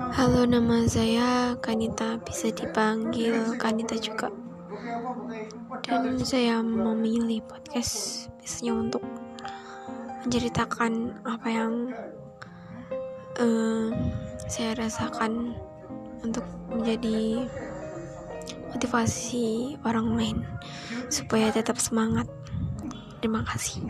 Halo, nama saya Kanita, bisa dipanggil Kanita juga. Dan saya memilih podcast biasanya untuk menceritakan apa yang uh, saya rasakan untuk menjadi motivasi orang lain supaya tetap semangat. Terima kasih.